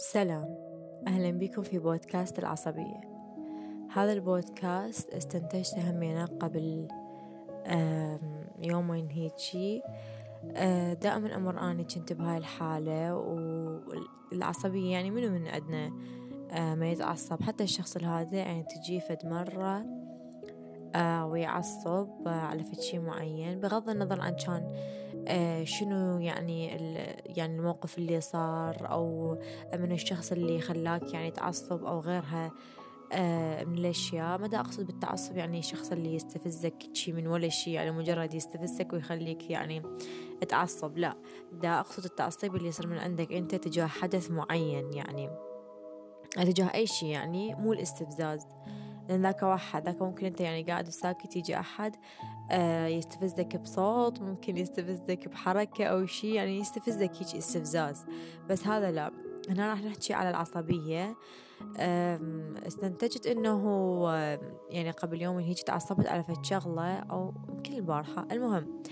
سلام. أهلا بكم في بودكاست العصبية. هذا البودكاست استنتجته همينة قبل يومين هيجي. آه، دائما أمر أني كنت بهاي الحالة والعصبية يعني منو من عندنا آه، ما يتعصب. حتى الشخص الهادئ يعني تجي فد مرة آه، ويعصب على فد شي معين. بغض النظر عن كان آه، شنو يعني يعني الموقف اللي صار أو من الشخص اللي خلاك يعني تعصب أو غيرها آه، من الأشياء؟ ماذا أقصد بالتعصب؟ يعني الشخص اللي يستفزك شي من ولا شي يعني مجرد يستفزك ويخليك يعني تعصب لا. دا أقصد التعصب اللي يصير من عندك أنت تجاه حدث معين يعني تجاه أي شي يعني مو الاستفزاز. لأن ذاك واحد ذاك ممكن أنت يعني قاعد ساكت يجي أحد آه يستفزك بصوت ممكن يستفزك بحركة أو شي يعني يستفزك هيك استفزاز. بس هذا لا. هنا راح نحكي على العصبية. استنتجت إنه يعني قبل يومين هيك تعصبت على فد شغلة أو يمكن البارحة. المهم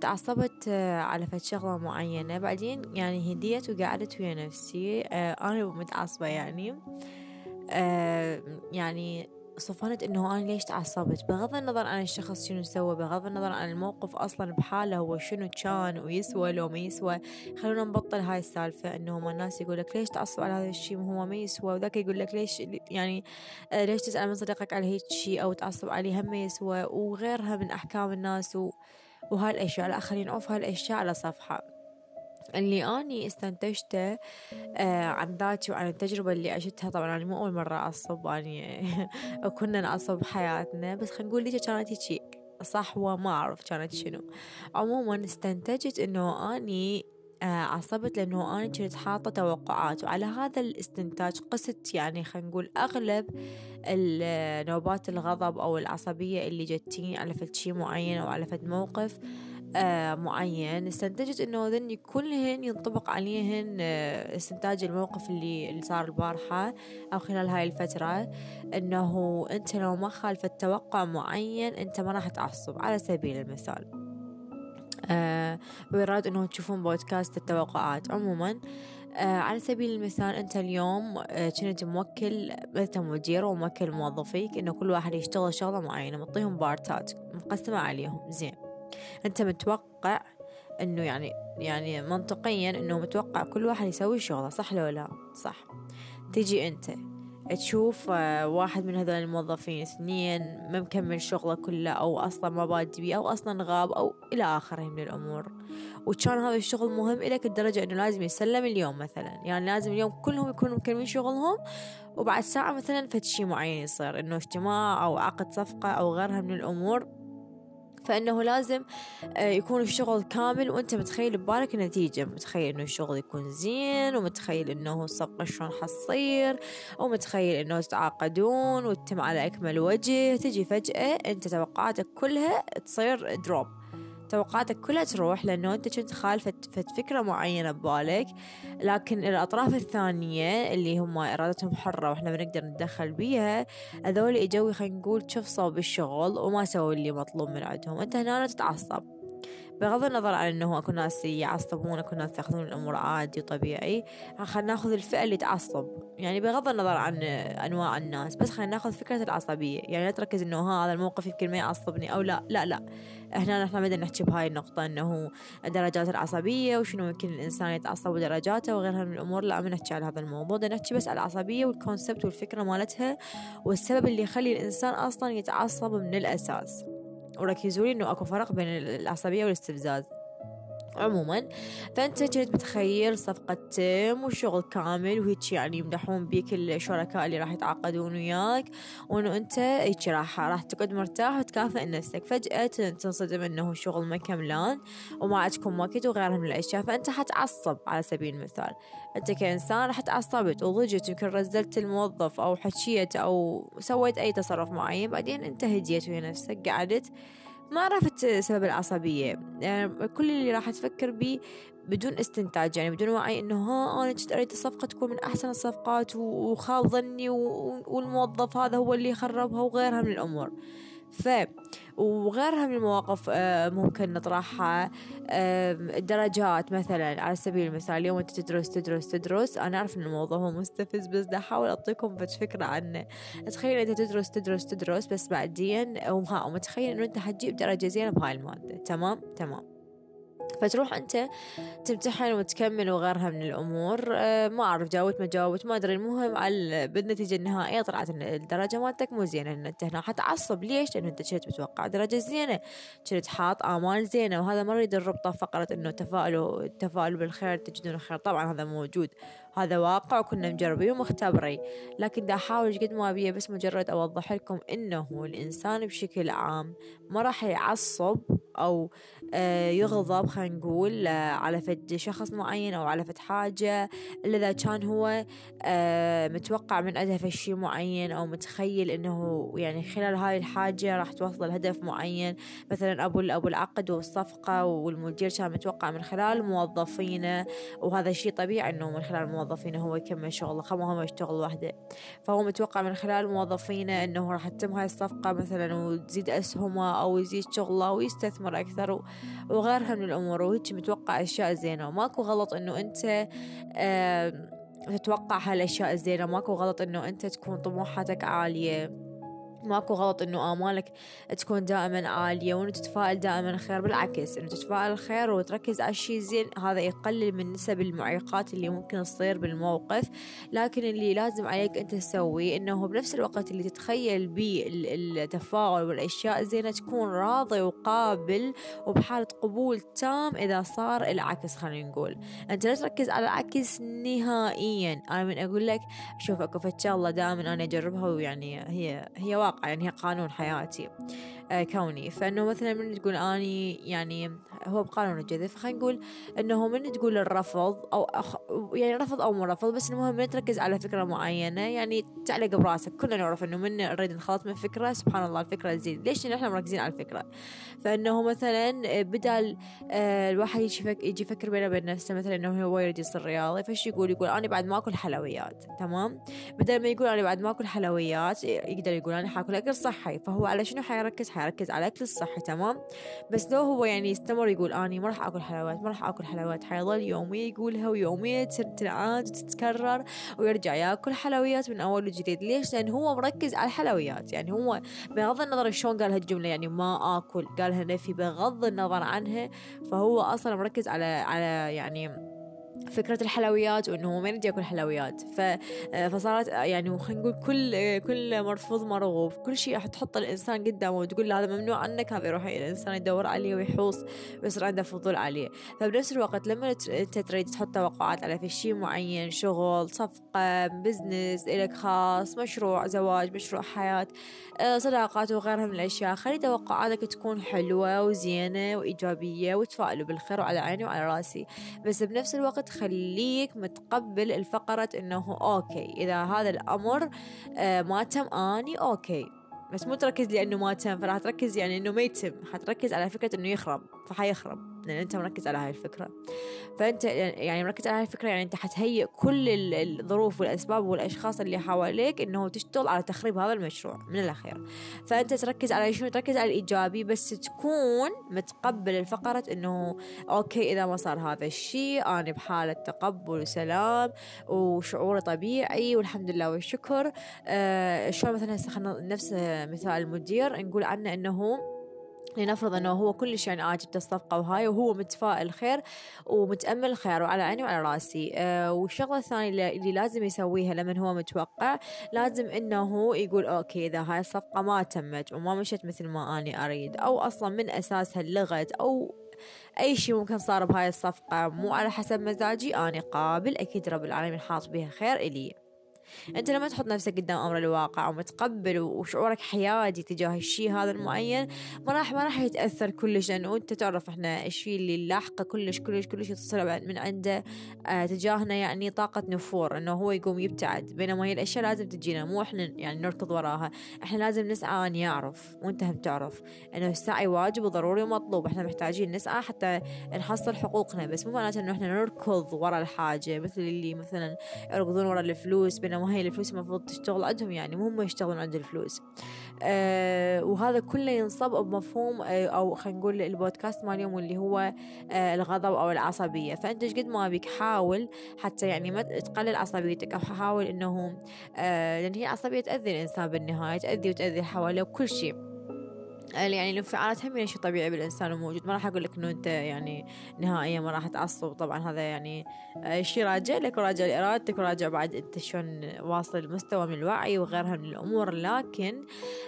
تعصبت آه، على فد شغلة معينة. بعدين يعني هديت وقعدت ويا نفسي. آه، أنا متعصبة يعني. يعني صفنت إنه أنا ليش تعصبت؟ بغض النظر عن الشخص شنو سوى بغض النظر عن الموقف أصلا بحاله هو شنو كان ويسوى لو ما يسوى. خلونا نبطل هاي السالفة إنه ما الناس يقول لك ليش تعصب على هذا الشيء؟ هو ما يسوى. وذاك يقول لك ليش يعني آه، ليش تسأل من صديقك على هيك شيء أو تعصب عليه؟ هم ما يسوى. وغيرها من أحكام الناس و... وهاي الأشياء. لا خلينا نعوف هاي الأشياء على صفحة. اللي أني استنتجته آه عن ذاتي وعن التجربة اللي عشتها. طبعا أنا مو أول مرة أعصب أني كنا نعصب بحياتنا بس خلينا نقول ليش كانت هيك؟ صح وما أعرف كانت شنو. عموما استنتجت إنه أني آه عصبت لأنه أنا كنت حاطة توقعات وعلى هذا الاستنتاج قست يعني خلينا نقول أغلب نوبات الغضب أو العصبية اللي جتني على فد شي معين أو على فد موقف. آه معين. استنتجت إنه ذني كلهن ينطبق عليهن آه استنتاج الموقف اللي, اللي صار البارحة أو خلال هاي الفترة. إنه أنت لو ما خالفت توقع معين أنت ما راح تعصب على سبيل المثال. آه بإرادة إنه تشوفون بودكاست التوقعات عموما. آه على سبيل المثال أنت اليوم آه كنت موكل أنت مدير وموكل موظفيك إنه كل واحد يشتغل شغلة معينة مطيهم بارتات مقسمة عليهم زين. أنت متوقع إنه يعني يعني منطقيا إنه متوقع كل واحد يسوي شغلة صح لو لا؟ صح. تيجي أنت تشوف آه، واحد من هذول الموظفين اثنين ما مكمل شغله كله أو أصلا ما بادي بيه أو أصلا غاب أو إلى آخره من الأمور. وكان هذا الشغل مهم إلك لدرجة إنه لازم يسلم اليوم مثلا. يعني لازم اليوم كلهم يكونوا مكملين شغلهم وبعد ساعة مثلا فد شي معين يصير إنه اجتماع أو عقد صفقة أو غيرها من الأمور. فإنه لازم آه، يكون الشغل كامل وأنت متخيل ببالك النتيجة. متخيل إنه الشغل يكون زين ومتخيل إنه الصفقة شلون حتصير ومتخيل إنه تتعاقدون وتتم على أكمل وجه. تجي فجأة أنت توقعاتك كلها تصير دروب توقعاتك كلها تروح لأنه أنت كنت خالفة فكرة معينة ببالك. لكن الأطراف الثانية اللي هم إرادتهم حرة وإحنا بنقدر نتدخل بيها هذول إجوا خلينا نقول شفصوا بالشغل وما سووا اللي مطلوب من عندهم. أنت هنا تتعصب. بغض النظر عن إنه أكو ناس يعصبون أكو ناس يأخذون الأمور عادي وطبيعي خلينا نأخذ الفئة اللي تعصب. يعني بغض النظر عن أنواع الناس بس خلينا نأخذ فكرة العصبية. يعني لا تركز إنه هذا الموقف يمكن ما يعصبني أو لا. لا لا. هنا نحن بدنا نحكي بهاي النقطة إنه درجات العصبية وشنو يمكن الإنسان يتعصب ودرجاته وغيرها من الأمور. لا ما نحكي على هذا الموضوع. بدنا نحكي بس على العصبية والكونسبت والفكرة مالتها والسبب اللي يخلي الإنسان أصلا يتعصب من الأساس. وركزوا لي إنه أكو فرق بين العصبية والاستفزاز. عموما. فأنت كنت متخيل صفقة تم وشغل كامل وهيك يعني يمدحون بيك الشركاء اللي راح يتعاقدون وياك. وإنه أنت هيك راح راح تقعد مرتاح وتكافئ نفسك. فجأة تنصدم إنه شغل ما كملان وما عندكم وقت وغيرها من الأشياء. فأنت حتعصب على سبيل المثال. أنت كإنسان راح تعصبت وضجت يمكن رزلت الموظف أو حكيت أو سويت أي تصرف معين. بعدين أنت هديت ويا نفسك قعدت ما عرفت سبب العصبية. يعني كل اللي راح تفكر به بدون استنتاج يعني بدون وعي إنه ها أنا كنت اريد الصفقة تكون من أحسن الصفقات وخاب ظني والموظف هذا هو اللي خربها وغيرها من الأمور. ف وغيرها من المواقف آه، ممكن نطرحها. الدرجات مثلا على سبيل المثال اليوم أنت تدرس تدرس تدرس. أنا أعرف إن الموضوع هو مستفز بس دا أحاول أعطيكم بس فكرة عنه تخيل أنت تدرس تدرس تدرس بس بعدين ومتخيل إنه أنت حتجيب درجة زينة بهاي المادة. تمام؟ تمام. فتروح أنت تمتحن وتكمل وغيرها من الأمور. أه ما أعرف جاوبت ما جاوبت ما أدري. المهم بالنتيجة النهائية طلعت إن الدرجة مالتك مو زينة إن أنت هنا حتعصب. ليش؟ لأنه أنت كنت متوقع درجة زينة. كنت حاط آمال زينة وهذا ما يريد الربطة فقرة إنه تفاؤلوا تفاؤلوا بالخير تجدون الخير. طبعا هذا موجود هذا واقع وكنا مجربين ومختبرين. لكن دا أحاول قد ما أبيه بس مجرد أوضح لكم إنه الإنسان بشكل عام ما راح يعصب أو آه، يغضب خلينا نقول آه، على فد شخص معين أو على فد حاجة إلا إذا كان هو آه، متوقع من عندها شيء معين أو متخيل إنه يعني خلال هاي الحاجة راح توصل هدف معين. مثلا أبو أبو العقد والصفقة والمدير كان متوقع من خلال موظفينه وهذا شيء طبيعي إنه من خلال موظفينه هو يكمل شغله خمو هم يشتغل وحده. فهو متوقع من خلال موظفينه إنه راح تتم هاي الصفقة مثلا وتزيد أسهمه أو يزيد شغله ويستثمر أكثر وغيرها من الأمور وهيك متوقع أشياء زينة. وماكو غلط إنه أنت تتوقع هالأشياء الزينة ماكو غلط إنه أنت تكون طموحاتك عالية. ماكو غلط إنه امالك تكون دائما عالية وإنه تتفائل دائما خير بالعكس إنه تتفائل خير وتركز على الشيء زين هذا يقلل من نسب المعيقات اللي ممكن تصير بالموقف. لكن اللي لازم عليك أنت تسويه إنه بنفس الوقت اللي تتخيل به التفاؤل والأشياء الزينة تكون راضي وقابل وبحالة قبول تام إذا صار العكس خلينا نقول. أنت لا تركز على العكس نهائيا. أنا من أقول لك شوف اكو الله دائما أنا أجربها ويعني هي هي واقع يعني هي قانون حياتي. كوني. فإنه مثلا من تقول أني يعني هو بقانون الجذب خلينا نقول إنه من تقول الرفض أو أخ يعني رفض أو مو رفض بس المهم من تركز على فكرة معينة يعني تعلق براسك. كلنا نعرف إنه من نريد نخلص من فكرة سبحان الله الفكرة تزيد. ليش؟ إحنا مركزين على الفكرة. فإنه مثلا بدل آه، الواحد يجي يفكر بينه وبين نفسه مثلا إنه هو يريد يصير رياضي فش يقول؟ يقول أنا بعد ما أكل حلويات تمام؟ بدل ما يقول أنا بعد ما أكل حلويات يقدر يقول أنا حاكل أكل صحي فهو على شنو حيركز؟ حيركز على الاكل الصحي تمام؟ بس لو هو يعني يستمر يقول أني ما راح آكل حلويات ما راح آكل حلويات حيظل يوميا يقولها ويوميا تنعاد وتتكرر ويرجع ياكل حلويات من أول وجديد. ليش؟ لأن هو مركز على الحلويات يعني هو بغض النظر شلون قال هالجمله يعني ما آكل قالها نفي بغض النظر عنها فهو أصلا مركز على على يعني فكرة الحلويات وإنه ما يريد ياكل حلويات. ف... فصارت يعني خلينا نقول كل كل مرفوض مرغوب. كل شيء تحط الإنسان قدامه وتقول له هذا ممنوع عنك هذا يروح الإنسان يدور عليه ويحوص ويصير عنده فضول عليه. فبنفس الوقت لما أنت تريد تحط توقعات على في شيء معين شغل صفقة بزنس إلك خاص مشروع زواج مشروع حياة آه، صداقات وغيرها من الأشياء خلي توقعاتك تكون حلوة وزينة وإيجابية وتفائلوا بالخير وعلى عيني وعلى رأسي. بس بنفس الوقت تخليك متقبل الفكرة إنه okay. إذا هذا الأمر آه، ما تم أني okay. بس مو تركز لأنه ما تم فراح تركز يعني إنه ما يتم. حتركز على فكرة إنه يخرب فحيخرب. لأن أنت مركز على هاي الفكرة. فأنت يعني مركز على هاي الفكرة يعني أنت حتهيئ كل الظروف والأسباب والأشخاص اللي حواليك إنه تشتغل على تخريب هذا المشروع من الأخير. فأنت تركز على شنو؟ تركز على الإيجابي بس تكون متقبل الفكرة إنه okay إذا ما صار هذا الشيء أنا بحالة تقبل وسلام وشعور طبيعي والحمد لله والشكر. آه شلون مثلا هسه نفس مثال المدير نقول عنه إنه لنفرض أنه هو كلش يعني عاجبته الصفقة وهاي وهو متفائل خير ومتأمل الخير وعلى عيني وعلى رأسي. أه والشغلة الثانية اللي لازم يسويها لما هو متوقع لازم إنه يقول okay إذا هاي الصفقة ما تمت وما مشت مثل ما أني أريد أو أصلا من أساسها لغت أو أي شيء ممكن صار بهاي الصفقة مو على حسب مزاجي أنا قابل أكيد رب العالمين حاط بها خير إلي. أنت لما تحط نفسك قدام أمر الواقع ومتقبل وشعورك حيادي تجاه الشيء هذا المعين ما راح ما راح يتأثر كلش لأنه أنت تعرف إحنا الشيء اللي لاحقه كلش كلش كلش يتصل من عنده آه تجاهنا يعني طاقة نفور إنه هو يقوم يبتعد. بينما هي الأشياء لازم تجينا مو إحنا يعني نركض وراها. إحنا لازم نسعى أن يعرف وانت هم تعرف إنه السعي واجب وضروري ومطلوب. إحنا محتاجين نسعى حتى نحصل حقوقنا بس مو معناته إنه إحنا نركض ورا الحاجة مثل اللي مثلا يركضون ورا الفلوس بين لأنه ما هي الفلوس المفروض تشتغل عندهم يعني مو هم يشتغلون عند الفلوس. آه وهذا كله ينصب بمفهوم آه أو خلينا نقول البودكاست مال اليوم اللي هو آه الغضب أو العصبية. فأنت إيش قد ما بيك حاول حتى يعني ما تقلل عصبيتك أو حاول إنه آه لأن هي عصبية تأذي الإنسان بالنهاية تأذي وتأذي اللي حواليه وكل شيء. يعني الانفعالات هم شيء طبيعي بالإنسان وموجود. ما راح أقول لك إنه أنت يعني نهائيا ما راح تعصب. طبعا هذا يعني آه، شيء راجع لك وراجع لإرادتك وراجع بعد أنت شلون واصل المستوى من الوعي وغيرها من الأمور. لكن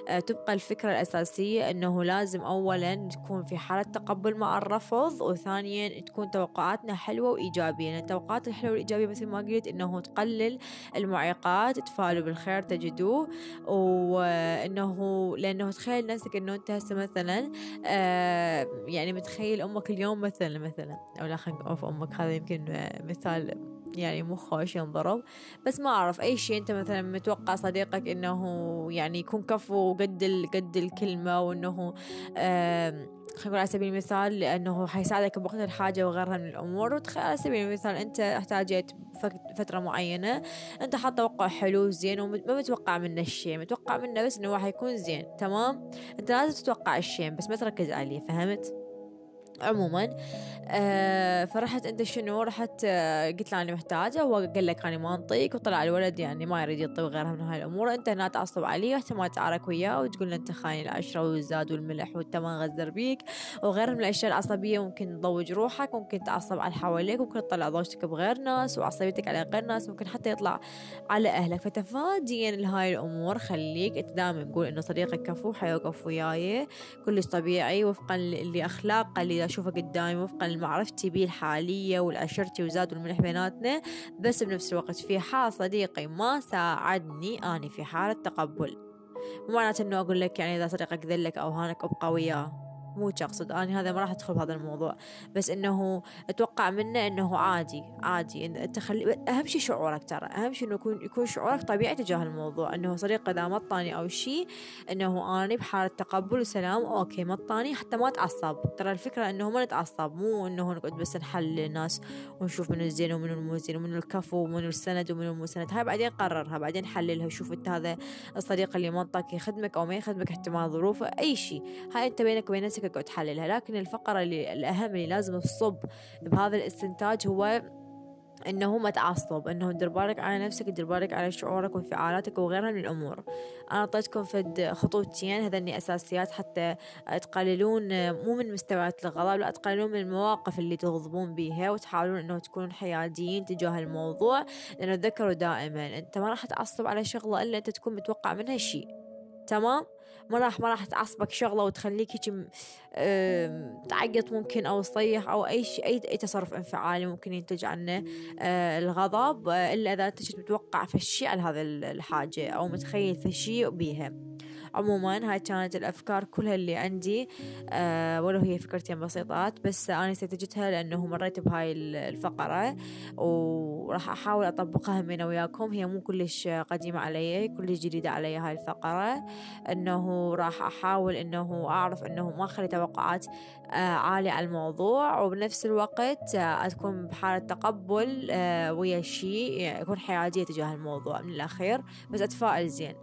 آه، تبقى الفكرة الأساسية إنه لازم أولا تكون في حالة تقبل مع الرفض وثانيا تكون توقعاتنا حلوة وإيجابية. لأن التوقعات الحلوة والإيجابية مثل ما قلت إنه تقلل المعيقات تفعلوا بالخير تجدوه وإنه لأنه تخيل نفسك إنه أنت هسه مثلا آه يعني متخيل أمك اليوم مثلا مثلا أو لا خلينا نقول أمك هذا يمكن مثال يعني مو خوش ينضرب. بس ما أعرف أي شيء أنت مثلا متوقع صديقك إنه يعني يكون كفو قد قد الكلمة وإنه آه خلينا نقول على سبيل المثال لأنه حيساعدك بوقت الحاجة وغيرها من الأمور. وتخيل على سبيل المثال أنت احتاجت فترة معينة أنت حاط توقع حلو زين وما متوقع منه الشيء متوقع منه بس إنه راح يكون زين تمام؟ أنت لازم تتوقع الشيء بس ما تركز عليه فهمت؟ عموما. آه فرحت انت شنو رحت آه قلت له أنا محتاجة هو قال لك أنا ما أنطيك وطلع الولد يعني ما يريد يعطي وغيرها من هاي الأمور. أنت هنا تعصب عليه واحتمال تعارك وياه وتقول له أنت خاين العشرة والزاد والملح وأنت ما غزر بيك وغيرها من الأشياء العصبية. ممكن تضوج روحك ممكن تعصب على حواليك ممكن تطلع ضوجتك بغير ناس وعصبيتك على غير ناس ممكن حتى يطلع على أهلك. فتفاديا لهاي الأمور خليك انت دائما تقول إنه صديقك كفو حيوقف وياي كلش طبيعي وفقا لأخلاقه اللي أشوفه قدامي وفقا لمعرفتي بيه الحالية والعشرتي وزاد والملح بيناتنا بس بنفس الوقت في حال صديقي ما ساعدني أنا في حالة تقبل. مو معناته إنه أقول لك يعني إذا صديقك ذلك أو هانك أبقى وياه. مو اقصد أنا هذا ما راح أدخل بهذا الموضوع. بس إنه أتوقع منه إنه عادي عادي. انت خلي أهم شيء شعورك ترى. أهم شيء إنه يكون يكون شعورك طبيعي تجاه الموضوع. إنه صديق إذا ما نطاني أو شيء إنه أنا بحالة تقبل وسلام okay ما نطاني حتى ما أتعصب. ترى الفكرة إنه ما نتعصب. مو إنه نقعد بس نحلل الناس ونشوف منو الزين ومنو المو زين ومنو الكفو ومنو السند ومنو المو سند هاي بعدين قررها بعدين حللها وشوف أنت هذا الصديق اللي ما نطاك يخدمك أو ما يخدمك احتمال ظروفه أي شيء. هاي أنت بينك وبين نفسك اقعد تحللها لكن الفقرة اللي الأهم اللي لازم تصب بهذا الاستنتاج هو إنه ما تعصب انه دير بالك على نفسك دير بالك على شعورك وانفعالاتك وغيرها من الأمور. أنا أعطيتكم فد خطوتين هذني أساسيات حتى تقللون مو من مستويات الغضب لا تقللون من المواقف اللي تغضبون بيها وتحاولون إنه تكونون حياديين تجاه الموضوع لأنه تذكروا دائما. أنت ما راح تعصب على شغلة إلا أنت تكون متوقع منها شيء. تمام؟ ما راح ما راح تعصبك شغلة وتخليك هيك تعيط ممكن أو تصيح أو أي شيء اي تصرف انفعالي ممكن ينتج عنه آه، الغضب آه، إلا إذا أنت متوقع الشيء على هذا الحاجة أو متخيل في شيء بيها. عموما هاي كانت الأفكار كلها اللي عندي أه ولو هي فكرتين بسيطات بس أنا استنتجتها لأنه مريت بهاي الفقرة وراح أحاول أطبقها من وياكم. هي مو كلش قديمة علي كلش جديدة علي هاي الفقرة. أنه راح أحاول أنه أعرف أنه ما أخلي توقعات آه عالية على الموضوع وبنفس الوقت آه أكون بحالة تقبل آه ويا شيء أكون حيادية تجاه الموضوع من الأخير. بس أتفائل زين.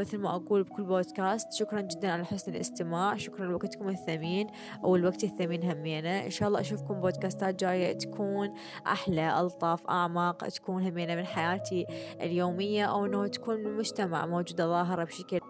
مثل ما أقول بكل بودكاست شكرا جدا على حسن الاستماع. شكرا لوقتكم الثمين. أو الوقت الثمين همينة. إن شاء الله أشوفكم بودكاستات جاية تكون أحلى ألطف أعمق تكون همينة من حياتي اليومية أو أنه تكون المجتمع موجودة ظاهرة بشكل